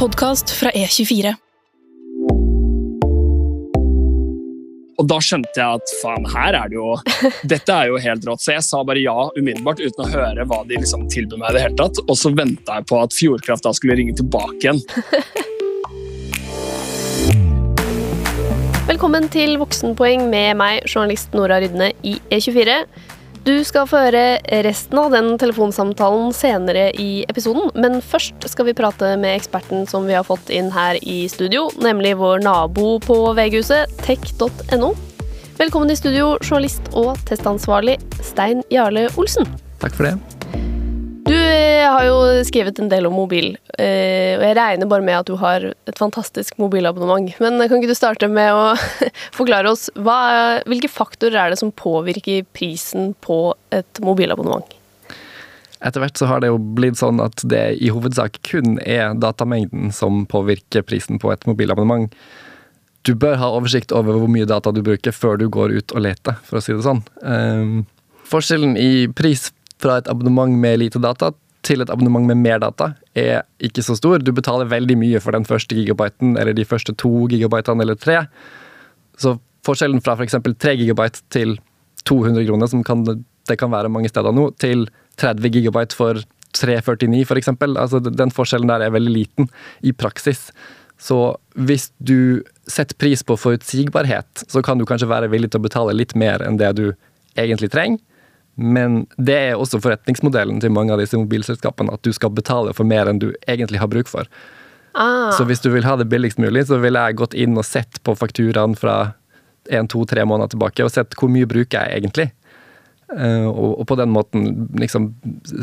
podkast fra E24. Og da skjønte jeg at faen, her er det jo Dette er jo helt rått. Så jeg sa bare ja umiddelbart uten å høre hva de liksom tilbød meg. i det hele tatt. Og så venta jeg på at Fjordkraft da skulle ringe tilbake igjen. Velkommen til Voksenpoeng med meg, journalist Nora Rydne i E24. Du skal få høre resten av den telefonsamtalen senere i episoden, men først skal vi prate med eksperten som vi har fått inn her i studio, nemlig vår nabo på VG-huset, tech.no. Velkommen i studio, journalist og testansvarlig Stein Jarle Olsen. Takk for det. Eh, har jo skrevet en del om mobil, eh, og jeg regner bare med at du har et fantastisk mobilabonnement. Men kan ikke du starte med å forklare oss hva, hvilke faktorer er det som påvirker prisen på et mobilabonnement? Etter hvert så har det jo blitt sånn at det i hovedsak kun er datamengden som påvirker prisen på et mobilabonnement. Du bør ha oversikt over hvor mye data du bruker før du går ut og leter, for å si det sånn. Um, forskjellen i pris fra et abonnement med lite data til et abonnement med mer data er ikke så stor. Du betaler veldig mye for den første gigabyten eller de første to gigabytene eller tre. Så forskjellen fra f.eks. 3 gigabyte til 200 kroner, som kan, det kan være mange steder nå, til 30 gigabyte for 349 f.eks. Altså, den forskjellen der er veldig liten i praksis. Så hvis du setter pris på forutsigbarhet, så kan du kanskje være villig til å betale litt mer enn det du egentlig trenger. Men det er også forretningsmodellen til mange av disse mobilselskapene, at du skal betale for mer enn du egentlig har bruk for. Ah. Så hvis du vil ha det billigst mulig, så ville jeg gått inn og sett på fakturaen fra en, to, tre måneder tilbake, og sett hvor mye bruker jeg egentlig. Og, og, på den måten liksom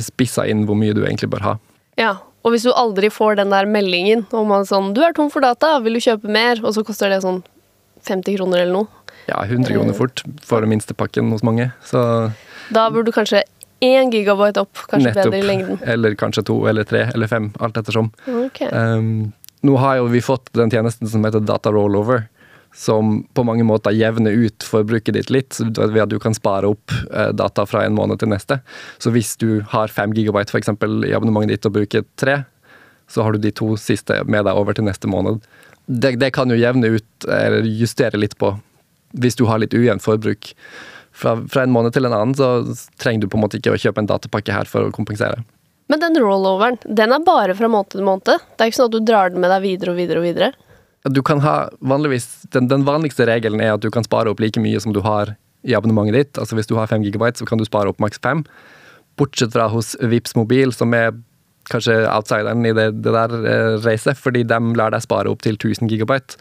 spissa inn hvor mye du egentlig bør ha. Ja, og hvis du aldri får den der meldingen om at sånn 'Du er tom for data, vil du kjøpe mer?' og så koster det sånn 50 kroner eller noe. Ja, 100 kroner fort for minstepakken hos mange. Så da burde du kanskje én gigabyte opp, kanskje Nettopp. bedre i lengden. Eller kanskje to eller tre eller fem, alt ettersom. Okay. Um, nå har jo vi fått den tjenesten som heter Data Rollover, som på mange måter jevner ut forbruket ditt litt, ved at du kan spare opp uh, data fra en måned til neste. Så hvis du har fem gigabyte for eksempel, i abonnementet ditt og bruker tre, så har du de to siste med deg over til neste måned. Det, det kan jo jevne ut, eller justere litt på, hvis du har litt ujevnt forbruk fra, fra, en måned til en annen, så trenger du på en måte ikke å kjøpe en datapakke her for å kompensere. Men den rolloveren, den er bare fra måned til måned? Det er ikke sånn at du drar den med deg videre og videre og videre? Du kan ha vanligvis, den, den vanligste regelen er at du kan spare opp like mye som du har i abonnementet ditt. Altså Hvis du har 5 gigabyte, så kan du spare opp maks 5. Bortsett fra hos Vips mobil, som er kanskje outsideren i det, det der eh, racet, fordi de lar deg spare opp til 1000 gigabyte.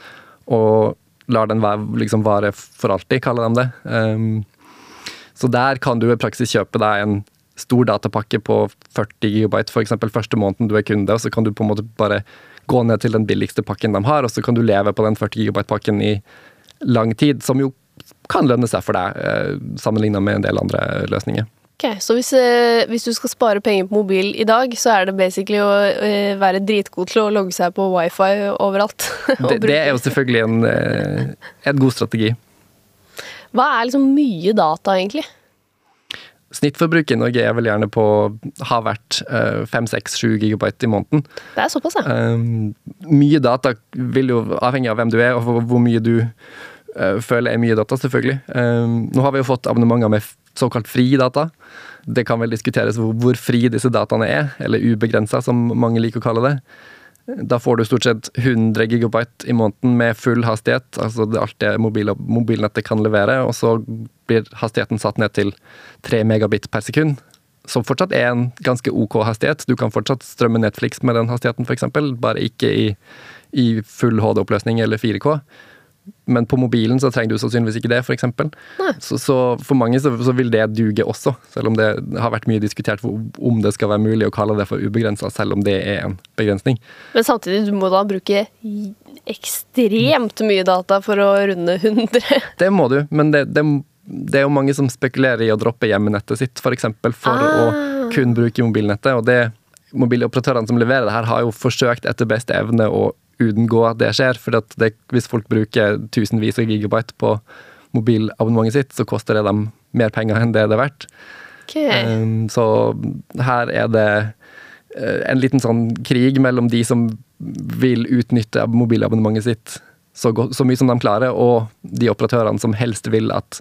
Og lar den være, liksom vare for alltid, kaller de det. Um, så der kan du i praksis kjøpe deg en stor datapakke på 40 GB f.eks. første måneden du er kunde, og så kan du på en måte bare gå ned til den billigste pakken de har, og så kan du leve på den 40 GB-pakken i lang tid, som jo kan lønne seg for deg, eh, sammenligna med en del andre løsninger. Ok, Så hvis, eh, hvis, du skal spare penger på mobil i dag, så er det basically å eh, være dritgod til å logge seg på wifi overalt? det, det, er jo selvfølgelig en, en god strategi. Hva er liksom mye data, egentlig? Snittforbruket i Norge er vel gjerne på har vært 5-6-7 gigabyte i måneden. Det er såpass, ja. Um, mye data vil jo avhenge av hvem du er, og hvor mye du uh, føler er mye data, selvfølgelig. Um, nå har vi jo fått abonnementer med såkalt fri data. Det kan vel diskuteres hvor, fri disse dataene er, eller ubegrensa, som mange liker å kalle det. Da får du stort sett 100 gigabyte i måneden med full hastighet, altså alt det mobil mobilnettet kan levere, og så blir hastigheten satt ned til 3 megabit per sekund. Som fortsatt er en ganske OK hastighet. Du kan fortsatt strømme Netflix med den hastigheten, f.eks., bare ikke i, i full HD-oppløsning eller 4K. Men på mobilen så trenger du sannsynligvis ikke det, f.eks. Så, så for mange så, så, vil det duge også, selv om det har vært mye diskutert om det skal være mulig å kalle det for ubegrensa, selv om det er en begrensning. Men samtidig, du må da bruke ekstremt mye data for å runde 100? Det må du, men det, det, det er jo mange som spekulerer i å droppe hjemmenettet sitt, f.eks. For, eksempel, for ah. å kun bruke mobilnettet. og det Mobiloperatørene som leverer det her, har jo forsøkt etter beste evne å unngå at det skjer. For det, hvis folk bruker tusenvis av gigabyte på mobilabonnementet sitt, så koster det dem mer penger enn det det er verdt. Okay. Um, så her er det uh, en liten sånn krig mellom de som vil utnytte mobilabonnementet sitt så, godt, så, mye som de klarer, og de operatørene som helst vil at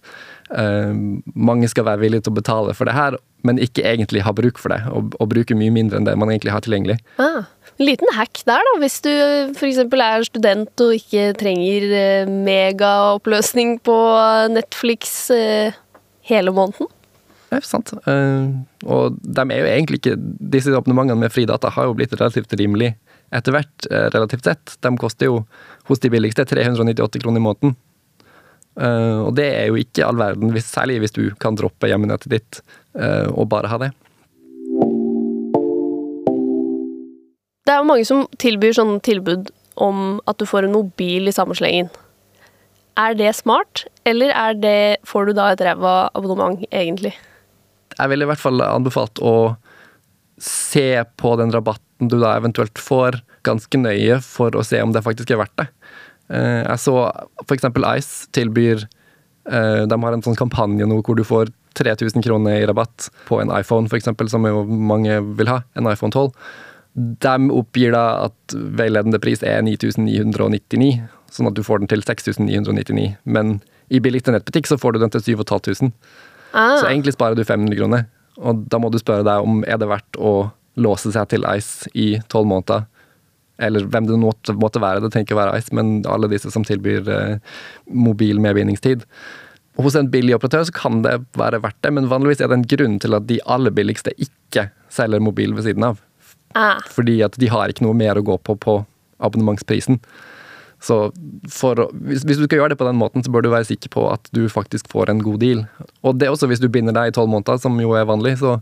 uh, mange skal være villige til å betale for det her, men ikke egentlig har bruk for det, og, og bruker mye mindre enn det man egentlig har tilgjengelig. Ah, en liten hack der, da, hvis du f.eks. er student og ikke trenger uh, megaoppløsning på Netflix uh, hele måneden. Ja, sant. og de er jo egentlig ikke Disse abonnementene med fri data har jo blitt relativt rimelig etter hvert, relativt sett. De koster jo hos de billigste 398 kroner i måneden. Og det er jo ikke all verden, særlig hvis du kan droppe hjemmenettet ditt og bare ha det. Det er jo mange som tilbyr sånne tilbud om at du får en mobil i samme slengen. Er det smart, eller er det, får du da et ræva abonnement, egentlig? Jeg ville i hvert fall anbefalt å se på den rabatten du da eventuelt får, ganske nøye for å se om det faktisk er verdt det. Eh, jeg så f.eks. Ice tilbyr eh, De har en sånn kampanje nå hvor du får 3000 kroner i rabatt på en iPhone, f.eks., som jo mange vil ha. En iPhone 12. De oppgir da at veiledende pris er 9999, sånn at du får den til 6999. Men i billigste nettbutikk så får du den til 7500. Ah. Så egentlig sparer du 500 kroner. Og da må du spørre deg om er det verdt å låse seg til Ice i tolv måneder eller hvem det måtte, måtte være, det trenger ikke være Ice, men alle disse som tilbyr eh, mobil medbindingstid. Hos en billig operatør så kan det være verdt det, men vanligvis er det en grunn til at de aller billigste ikke selger mobil ved siden av. Ah. Fordi at de har ikke noe mer å gå på på abonnementsprisen. Så for, hvis, hvis, du skal gjøre det på den måten, så bør du være sikker på at du faktisk får en god deal. Og det også hvis du binder deg i tolv måneder, som jo er vanlig, så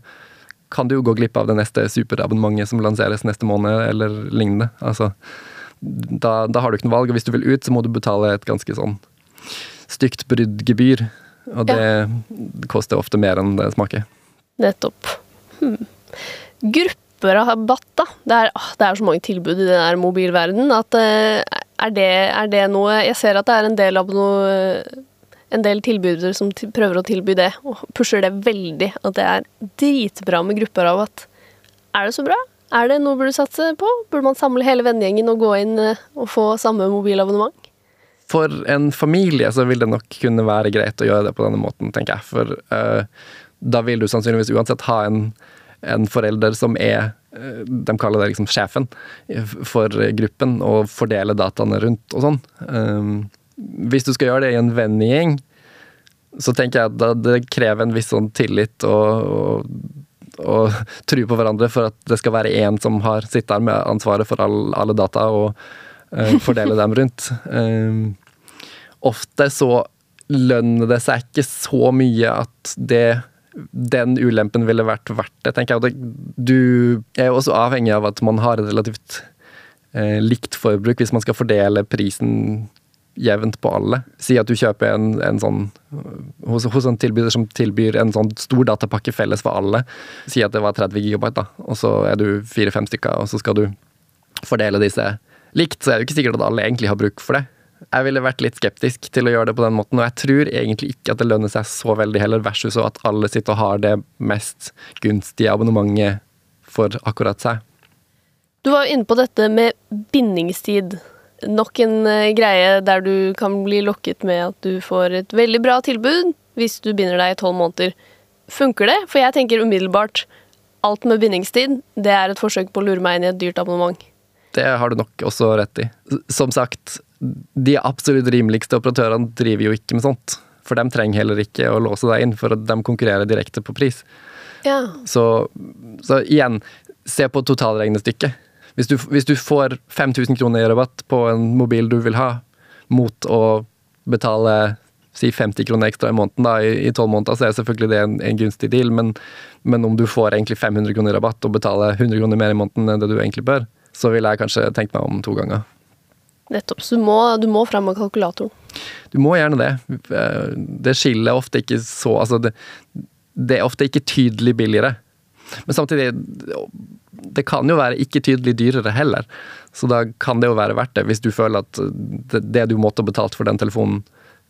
kan du jo gå glipp av det neste superabonnementet som lanseres neste måned, eller lignende. Altså, da, da, har du ikke noe valg, og hvis du vil ut, så må du betale et ganske sånn stygt bruddgebyr. Og det ja. koster ofte mer enn det smaker. Nettopp. Hmm. Grupperabatt, da. Det er, åh, det er, så mange tilbud i den der mobilverdenen at uh, er, det, er det noe Jeg ser at det er en del av noe en del tilbydere som prøver å tilby det, og pusher det veldig. At det er dritbra med grupperabatt. Er det så bra? Er det noe burde satse på? Burde man samle hele vennegjengen og gå inn eh, og få samme mobilabonnement? For en familie så vil det nok kunne være greit å gjøre det på denne måten, tenker jeg. For uh, da vil du sannsynligvis uansett ha en, en forelder som er uh, De kaller det liksom sjefen for gruppen, og fordele dataene rundt og sånn. Um, hvis du skal gjøre det i en vennegjeng, så tenker jeg at det krever en viss sånn tillit og, og, og tro på hverandre for at det skal være én som har sitter der med ansvaret for all, alle data og uh, fordele dem rundt. Um, ofte så lønner det seg ikke så mye at det den ulempen ville vært verdt det, tenker jeg. Du er jo også avhengig av at man har et relativt eh, likt forbruk hvis man skal fordele prisen jevnt på alle. Si at du kjøper en, en sånn hos, hos, en tilbyder som tilbyr en sånn stor datapakke felles for alle. Si at det var 30 gigabyte, da, og så er du fire-fem stykker, og så skal du fordele disse likt, så er det jo ikke sikkert at alle egentlig har bruk for det. Jeg ville vært litt skeptisk til å gjøre det på den måten, og jeg tror egentlig ikke at det lønner seg så veldig heller, versus at alle sitter og har det mest gunstige abonnementet for akkurat seg. Du var jo inne på dette med bindingstid nok en uh, greie der du kan bli lokket med at du får et veldig bra tilbud hvis du binder deg i tolv måneder. Funker det? For jeg tenker umiddelbart alt med bindingstid, det er et forsøk på å lure meg inn i et dyrt abonnement. Det har du nok også rett i. Som sagt, de absolutt rimeligste operatørene driver jo ikke med sånt. For de trenger heller ikke å låse deg inn, for de konkurrerer direkte på pris. Ja. Så, så igjen, se på totalregnestykket. Hvis du, hvis du får 5000 kroner i rabatt på en mobil du vil ha, mot å betale si 50 kroner ekstra i måneden da, i tolv måneder, så er selvfølgelig det en, en gunstig deal, men, men, om du får egentlig 500 kroner i rabatt og betaler 100 kroner mer i måneden enn det du egentlig bør, så ville jeg kanskje tenkt meg om to ganger. Nettopp. Så du må, du må fram med kalkulatoren? Du må gjerne det. Det skiller ofte ikke så Altså, det, det er ofte ikke tydelig billigere. Men samtidig det kan jo være ikke tydelig dyrere heller. Så da kan det jo være verdt det, hvis du føler at det, det du måtte ha betalt for den telefonen,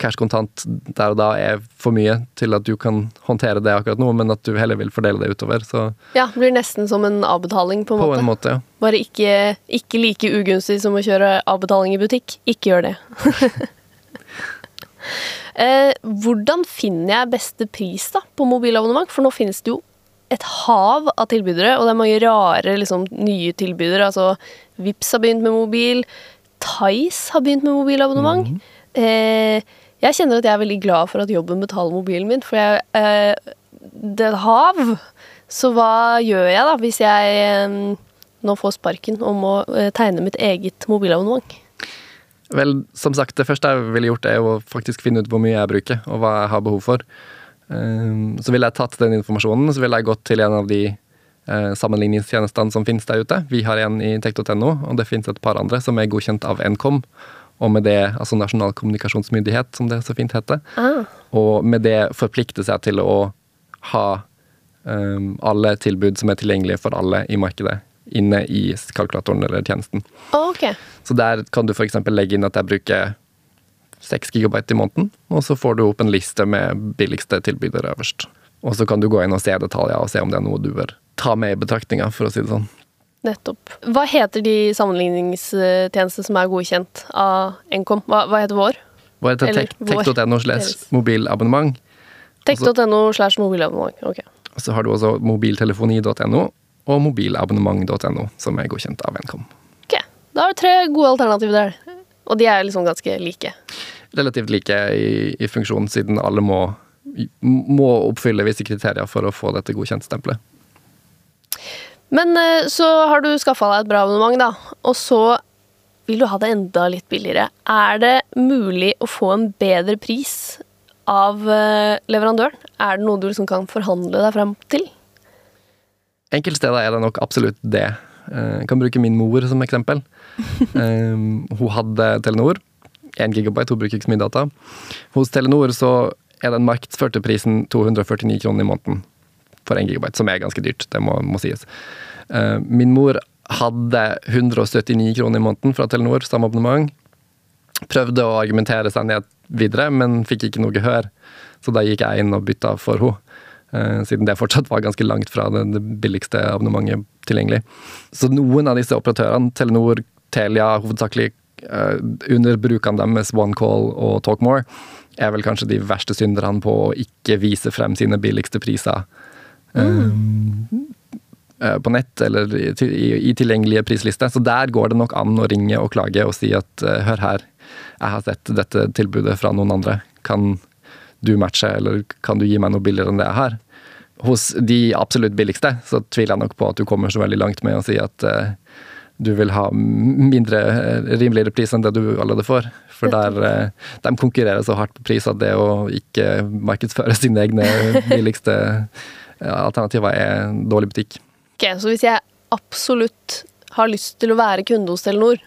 cash kontant der og da er for mye til at du kan håndtere det akkurat nå, men at du heller vil fordele det utover. Så Ja, det blir nesten som en avbetaling, på en på måte. en måte, ja. Bare ikke, ikke like ugunstig som å kjøre avbetaling i butikk. Ikke gjør det. eh, hvordan finner jeg beste pris da, på mobilabonnement? For nå finnes det jo et hav av tilbydere, og det er mange rare liksom, nye tilbydere. Altså, Vips har begynt med mobil. Tice har begynt med mobilabonnement. eh, jeg kjenner at jeg er veldig glad for at jobben betaler mobilen min, for jeg, eh, det er hav. Så hva gjør jeg da, hvis jeg eh, nå får sparken og må eh, tegne mitt eget mobilabonnement? Vel, som sagt, det første jeg ville gjort, er å faktisk finne ut hvor mye jeg bruker, og hva jeg har behov for. Um, Så ville jeg tatt den informasjonen, så ville jeg gått til en av de eh, sammenligningstjenestene som finnes der ute. Vi har en i tech.no, og det finnes et par andre som er godkjent av Nkom. Og med det, altså Nasjonal kommunikasjonsmyndighet, som det så fint heter. Ah, Og med det forplikte seg til å ha um, alle tilbud som er tilgjengelige for alle i markedet, inne i kalkulatoren eller tjenesten. ok. Så der kan du f.eks. legge inn at jeg bruker 6 gigabyte i måneden, og så får du opp en liste med billigste tilbydere øverst. Og så kan du gå inn og se detaljer og se om det er noe du bør ta med i betraktninga, for å si det sånn. Nettopp. Hva heter de sammenligningstjenestene som er godkjent av Nkom? Hva, hva heter vår? Hva heter vår. tech.no slash mobilabonnement? Tech.no slash mobilabonnement. Ok. Og så har du også mobiltelefoni.no og mobilabonnement.no, som er godkjent av Nkom. ok. Da har du tre gode alternativer der. Og de er liksom ganske like. Relativt like i, i funksjon, siden alle må, må oppfylle visse kriterier for å få dette godkjentstempelet. Men eh, så har du skaffa deg et bra abonnement, da. Og så vil du ha det enda litt billigere. Er det mulig å få en bedre pris av eh, leverandøren? Er det noe du liksom kan forhandle deg fram til? Enkelte steder er det nok absolutt det. Eh, Jeg kan bruke min mor som eksempel. Hun hadde Telenor. 1 gigabyte, hun bruker ikke så mye data. Hos Telenor så er den markedsførte prisen 249 kroner i måneden for 1 gigabyte, som er ganske dyrt, det må, må sies. Eh, Min mor hadde 179 kroner i måneden fra Telenor, samme abonnement. Prøvde å argumentere seg ned videre, men fikk ikke noe gehør. Så da gikk jeg inn og bytta for henne. Eh, Siden det fortsatt var ganske langt fra det, billigste abonnementet tilgjengelig. Så noen av disse operatørene, Telenor, Telia, hovedsakelig eh, under brukene deres OneCall og Talkmore, er vel kanskje de verste synderne på å ikke vise frem sine billigste priser. Eh, på nett eller i, i, i tilgjengelige prislister. Så der går det nok an å ringe og klage og si at eh, hør her, jeg har sett dette tilbudet fra noen andre. Kan du matche, eller kan du gi meg noe billigere enn det jeg har? Hos de absolutt billigste så tviler jeg nok på at du kommer så veldig langt med å si at du vil ha mindre, rimeligere pris enn det du allerede får. For der, de konkurrerer så hardt på pris at det å ikke markedsføre sine egne billigste eh, er en dårlig butikk. Ok, Så hvis jeg absolutt har lyst til å være kunde hos Telenor,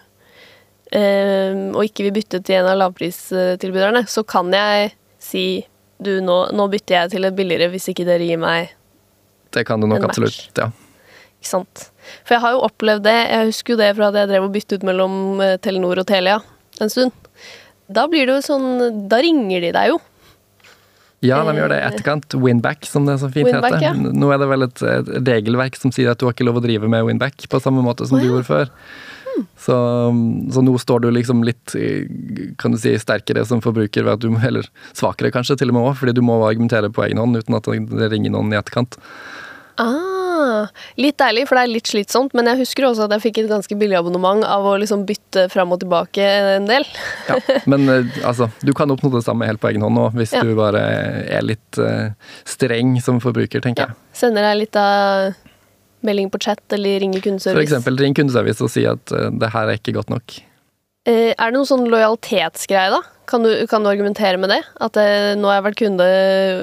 eh, og ikke vil bytte til en av lavpristilbyderne, så kan jeg si du, nå, nå bytter jeg til et billigere hvis ikke dere gir meg Det kan du nok absolutt, ja. Ikke sant? For jeg har jo opplevd det. Jeg husker jo det fra at jeg drev og byttet ut mellom eh, Telenor og Telia en stund. Da blir det jo sånn Da ringer de deg jo. Ja, de gjør det i etterkant. Winback, som det så fint Winback, heter. ja. Nå er det vel et, regelverk som sier at du har ikke lov å drive med winback på samme måte som Å, du gjorde før. Så, så nå står du liksom litt eh, kan du si, sterkere som forbruker, ved at du må, eller svakere kanskje til og med òg, fordi du må argumentere på egen hånd uten at det ringer noen i etterkant. Ah, litt deilig, for det er litt slitsomt, men jeg husker også at jeg fikk et ganske billig abonnement av å liksom bytte fram og tilbake en del. Ja, men eh, altså, du kan oppnå det samme helt på egen hånd nå, hvis Ja. du bare er litt uh, streng som forbruker, tenker jeg. Sender deg litt av melding på chat eller ringer kundeservice. For eksempel ring kundeservice og si at uh, det her er ikke godt nok. Uh, er det noen sånn lojalitetsgreie, da? Kan du, kan du argumentere med det? At uh, nå har jeg vært kunde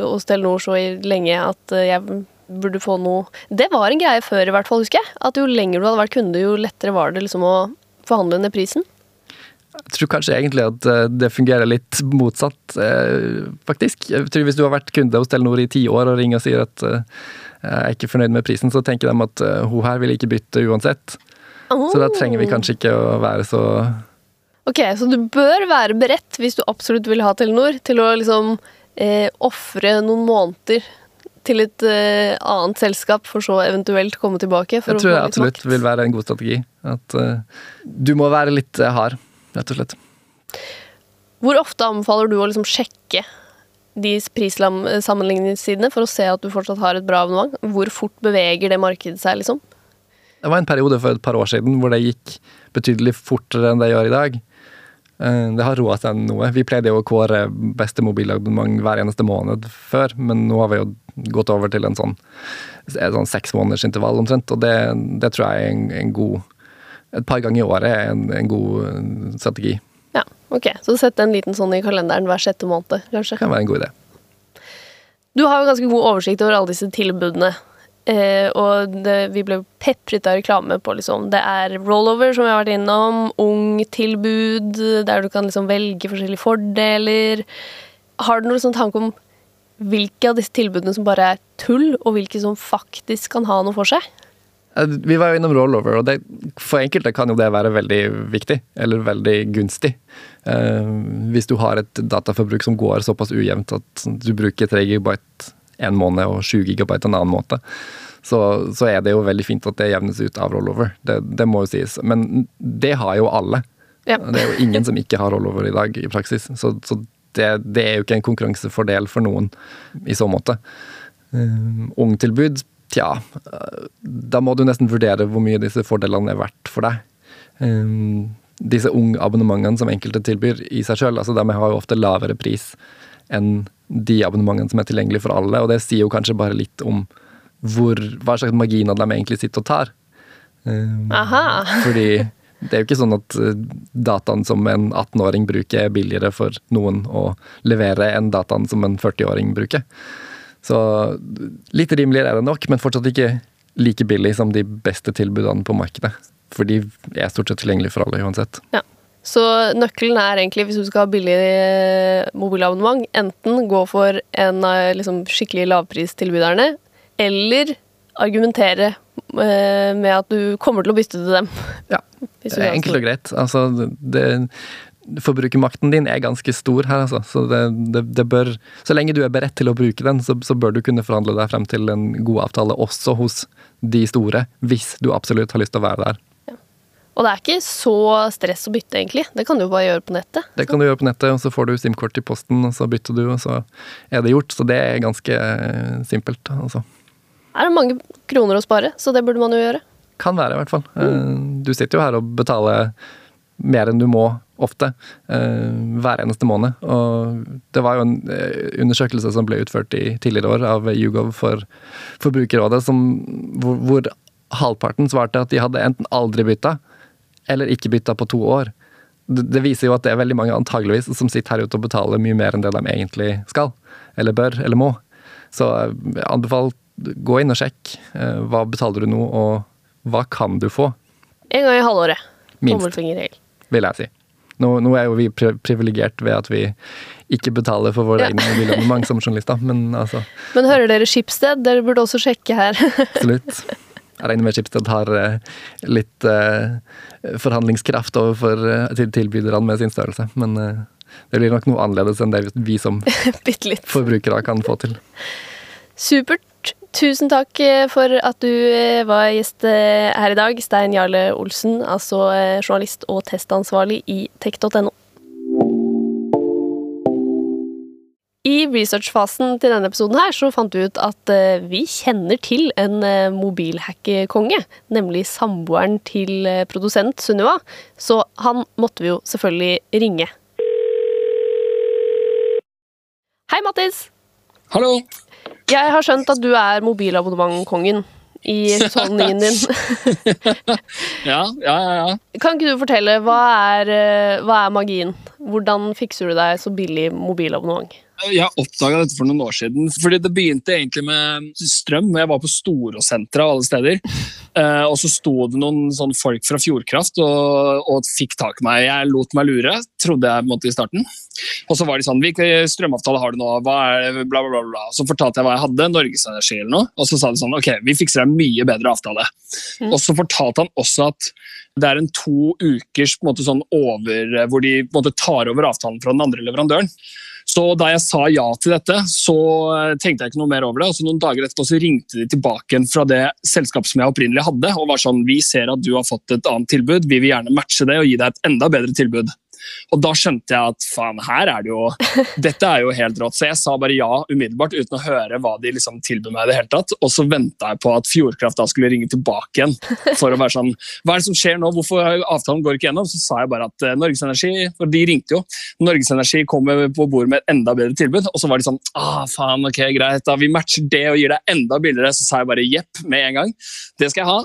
hos Telenor så lenge at jeg burde få noe Det var en greie før, i hvert fall, husker jeg. At jo lenger du hadde vært kunde, jo lettere var det liksom å forhandle ned prisen. Jeg tror kanskje egentlig at eh, det fungerer litt motsatt, eh, faktisk. Jeg tror Hvis du har vært kunde hos Telenor i ti år og ringer og sier at eh, jeg er ikke fornøyd med prisen, så tenker de at hun her vil ikke bytte uansett. Så da trenger vi kanskje ikke å være så Ok, så du bør være beredt, hvis du absolutt vil ha Telenor, til å liksom eh, ofre noen måneder til et uh, annet selskap, for så eventuelt komme tilbake. Jeg tror litt absolutt makt. vil være en god strategi. At uh, du må være litt uh, hard, rett og slett. Hvor ofte anbefaler du å liksom sjekke de prissammenligningssidene for å se at du fortsatt har et bra abonnement? Hvor fort beveger det markedet seg, liksom? Det var en periode for et par år siden hvor det gikk betydelig fortere enn det gjør i dag. Eh, Det har roa seg noe. Vi pleide jo å kåre beste mobilabonnement hver eneste måned før, men nå har vi jo gått over til en sånn, en sånn seks måneders intervall omtrent, og det, det tror jeg er en, en god Et par ganger i året er en, en god eh, strategi. Ja, ok. Så sett en liten sånn i kalenderen hver sjette måned, kanskje. Det kan være en god idé. Du har jo ganske god oversikt over alle disse tilbudene. Eh, og det, vi ble pepret av reklame på liksom Det er rollover, som vi har vært innom. Ung-tilbud, der du kan liksom velge forskjellige fordeler. Har du noen sånn tanke om hvilke av disse tilbudene som bare er tull, og hvilke som faktisk kan ha noe for seg? Eh, Vi var jo innom rollover, og det, for enkelte kan jo det være veldig viktig, eller veldig gunstig. Eh, hvis du har et dataforbruk som går såpass ujevnt at du bruker 3 gigabyte en måned og 7 gigabyte en annen måte, så, så er det jo veldig fint at det jevnes ut av rollover. Det, det må jo sies. Men det har jo alle. Ja. Det er jo ingen som ikke har rollover i dag i praksis. Så, så det, det er jo ikke en konkurransefordel for noen i så måte. Um, Ungtilbud, tja, uh, da må du nesten vurdere hvor mye disse fordelene er verdt for deg. Um, disse ung-abonnementene som enkelte tilbyr i seg sjøl, altså de har jo ofte lavere pris enn de abonnementene som er tilgjengelige for alle, og det sier jo kanskje bare litt om hvor, hva slags marginer de egentlig sitter og tar. Um, Aha. fordi det er jo ikke sånn at eh, dataen som en 18-åring bruker, er billigere for noen å levere enn dataen som en 40-åring bruker. Så litt rimeligere er det nok, men fortsatt ikke like billig som de beste tilbudene på markedet. For de er stort sett tilgjengelige for alle uansett. Ja. Så nøkkelen er egentlig, hvis du skal ha billig eh, mobilabonnement, enten gå for en av liksom, skikkelig lavpristilbyderne, eller argumentere eh, med at du kommer til å bytte til dem. Ja, det er enkelt og greit. Altså, det, forbrukermakten din er ganske stor her, altså. Så, det, det, det bør, så lenge du er beredt til å bruke den, så, så bør du kunne forhandle deg frem til en god avtale også hos de store, hvis du absolutt har lyst til å være der. Og det er ikke så stress å bytte, egentlig. Det kan du jo bare gjøre på nettet. Det kan du gjøre på nettet, og så får du SIM-kort i posten, og så bytter du, og så er det gjort. Så det er ganske eh, simpelt. Altså. Er det mange kroner å spare, så det burde man jo gjøre. Kan være, i hvert fall. Mm. Du sitter jo her og betaler mer enn du må ofte, eh, hver eneste måned. Og det var jo en eh, undersøkelse som ble utført i tidligere år av YouGov for Forbrukerrådet, som, hvor, hvor halvparten svarte at de hadde enten aldri bytta, eller ikke bytta på to år. Det, viser jo at det er veldig mange antageligvis som sitter her ute og betaler mye mer enn det de egentlig skal, eller bør, eller må. Så jeg anbefaler gå inn og sjekk. eh, Hva betaler du nå, og hva kan du få? En gang i halvåret. Minst. Vil jeg si. Nå, nå er jo vi pri privilegert ved at vi ikke betaler for våre Ja. egne mobilabonnement som journalister, men altså, Men hører dere Skipsted? Dere burde også sjekke her. absolutt. Jeg regner med Schibsted har eh, litt eh, forhandlingskraft overfor eh, tilbyderne med sin størrelse, men det blir nok noe annerledes enn det vi som forbrukere kan få til. Supert. Tusen takk for at du var gjest her i dag, Stein Jarle Olsen, altså journalist og testansvarlig i tech.no. I researchfasen til denne episoden her så fant vi ut at eh, vi kjenner til en eh, mobilhackerkonge, nemlig samboeren til eh, produsent Sunniva, så han måtte vi jo selvfølgelig ringe. Hei, Mattis! Hallo! Jeg har skjønt at du er mobilabonnementkongen i husholdningen din. Ja, ja, ja. Kan ikke du fortelle, hva er, hva er magien? Hvordan fikser du deg så billig mobilabonnement? Jeg oppdaga dette for noen år siden. fordi Det begynte egentlig med strøm. Jeg var på Storosenteret av alle steder. Eh, og så sto det noen sånn folk fra Fjordkraft og, og fikk tak i meg. Jeg lot meg lure, trodde jeg måtte i starten. Og så var de sånn Hvilken strømavtale har du nå? Hva er det? Bla, bla, bla. Så fortalte jeg hva jeg hadde. Norgesenergi eller noe. Og så sa de sånn Ok, vi fikser deg en mye bedre avtale. Og så fortalte han også at det er en to ukers på en måte, sånn over, hvor de på en måte, tar over avtalen fra den andre leverandøren. Så da jeg sa ja til dette, så tenkte jeg ikke noe mer over det. og Noen dager etterpå så ringte de tilbake fra det selskapet som jeg opprinnelig hadde. og var sånn, Vi ser at du har fått et annet tilbud, vi vil gjerne matche det og gi deg et enda bedre tilbud. Og da skjønte jeg at faen, her er det jo Dette er jo helt rått. Så jeg sa bare ja umiddelbart uten å høre hva de liksom tilbød meg. i det hele tatt. Og så venta jeg på at Fjordkraft da skulle ringe tilbake igjen. for å være sånn, Hva er det som skjer nå? Hvorfor avtalen går ikke gjennom? Så sa jeg bare at uh, Norges Energi For de ringte jo. Norges Energi kommer på bordet med et enda bedre tilbud. Og så var de sånn ah, faen, ok, greit, da vi matcher det og gir deg enda billigere. Så sa jeg bare jepp med en gang. Det skal jeg ha.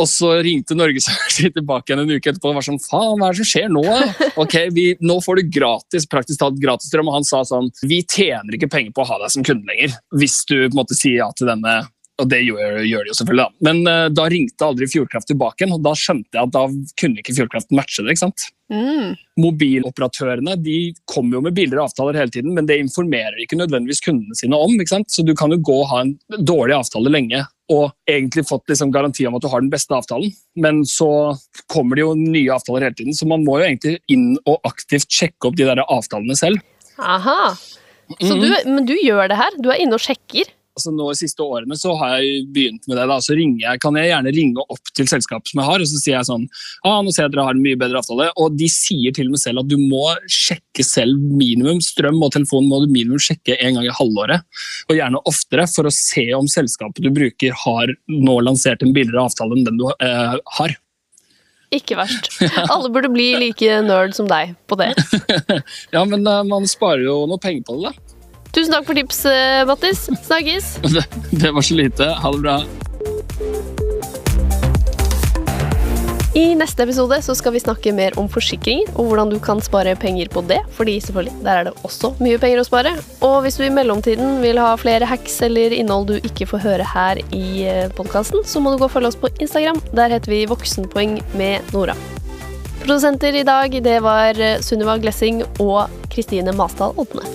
Og så ringte Norges tilbake igjen en uke etterpå og var sånn Faen, hva er det som skjer nå? Ok, vi, Nå får du gratis praktisk talt gratis strøm. Og han sa sånn Vi tjener ikke penger på å ha deg som kunde lenger. Hvis du på en måte sier ja til denne og det gjør, gjør de jo selvfølgelig, da. Men uh, da ringte aldri Fjordkraft tilbake igjen, og da skjønte jeg at da kunne ikke Fjordkraft matche det. ikke sant? Mm. Mobiloperatørene de kommer jo med billigere avtaler hele tiden, men det informerer ikke nødvendigvis kundene sine om. ikke sant? Så du kan jo gå og ha en dårlig avtale lenge og egentlig fått liksom garanti om at du har den beste avtalen, men så kommer det jo nye avtaler hele tiden, så man må jo egentlig inn og aktivt sjekke opp de der avtalene selv. Aha. Så du, men du gjør det her? Du er inne og sjekker? Altså nå De siste årene så har jeg begynt med det. da, så jeg, kan jeg gjerne ringe opp til selskapet som jeg har og så sier jeg sånn ah, nå ser jeg at dere har en mye bedre avtale. Og de sier til og med selv at du må sjekke selv minimum. Strøm og telefon må du minimum sjekke en gang i halvåret, og gjerne oftere, for å se om selskapet du bruker har nå lansert en billigere avtale enn den du eh, har. Ikke verst. Alle burde bli like nerd som deg på det. ja, men uh, man sparer jo noe penger på det, da. Tusen takk for tips, Mattis. Snakkes. Det, det var så lite. Ha det bra. I neste episode så skal vi snakke mer om forsikringer og hvordan du kan spare penger på det, fordi selvfølgelig, der er det også mye penger å spare. Og hvis du i mellomtiden vil ha flere hacks eller innhold du ikke får høre her i eh, podkasten, så må du gå og følge oss på Instagram. Der heter vi Voksenpoeng med Nora. Produsenter i dag det var eh, Sunniva Glessing og Kristine Masdal Odne.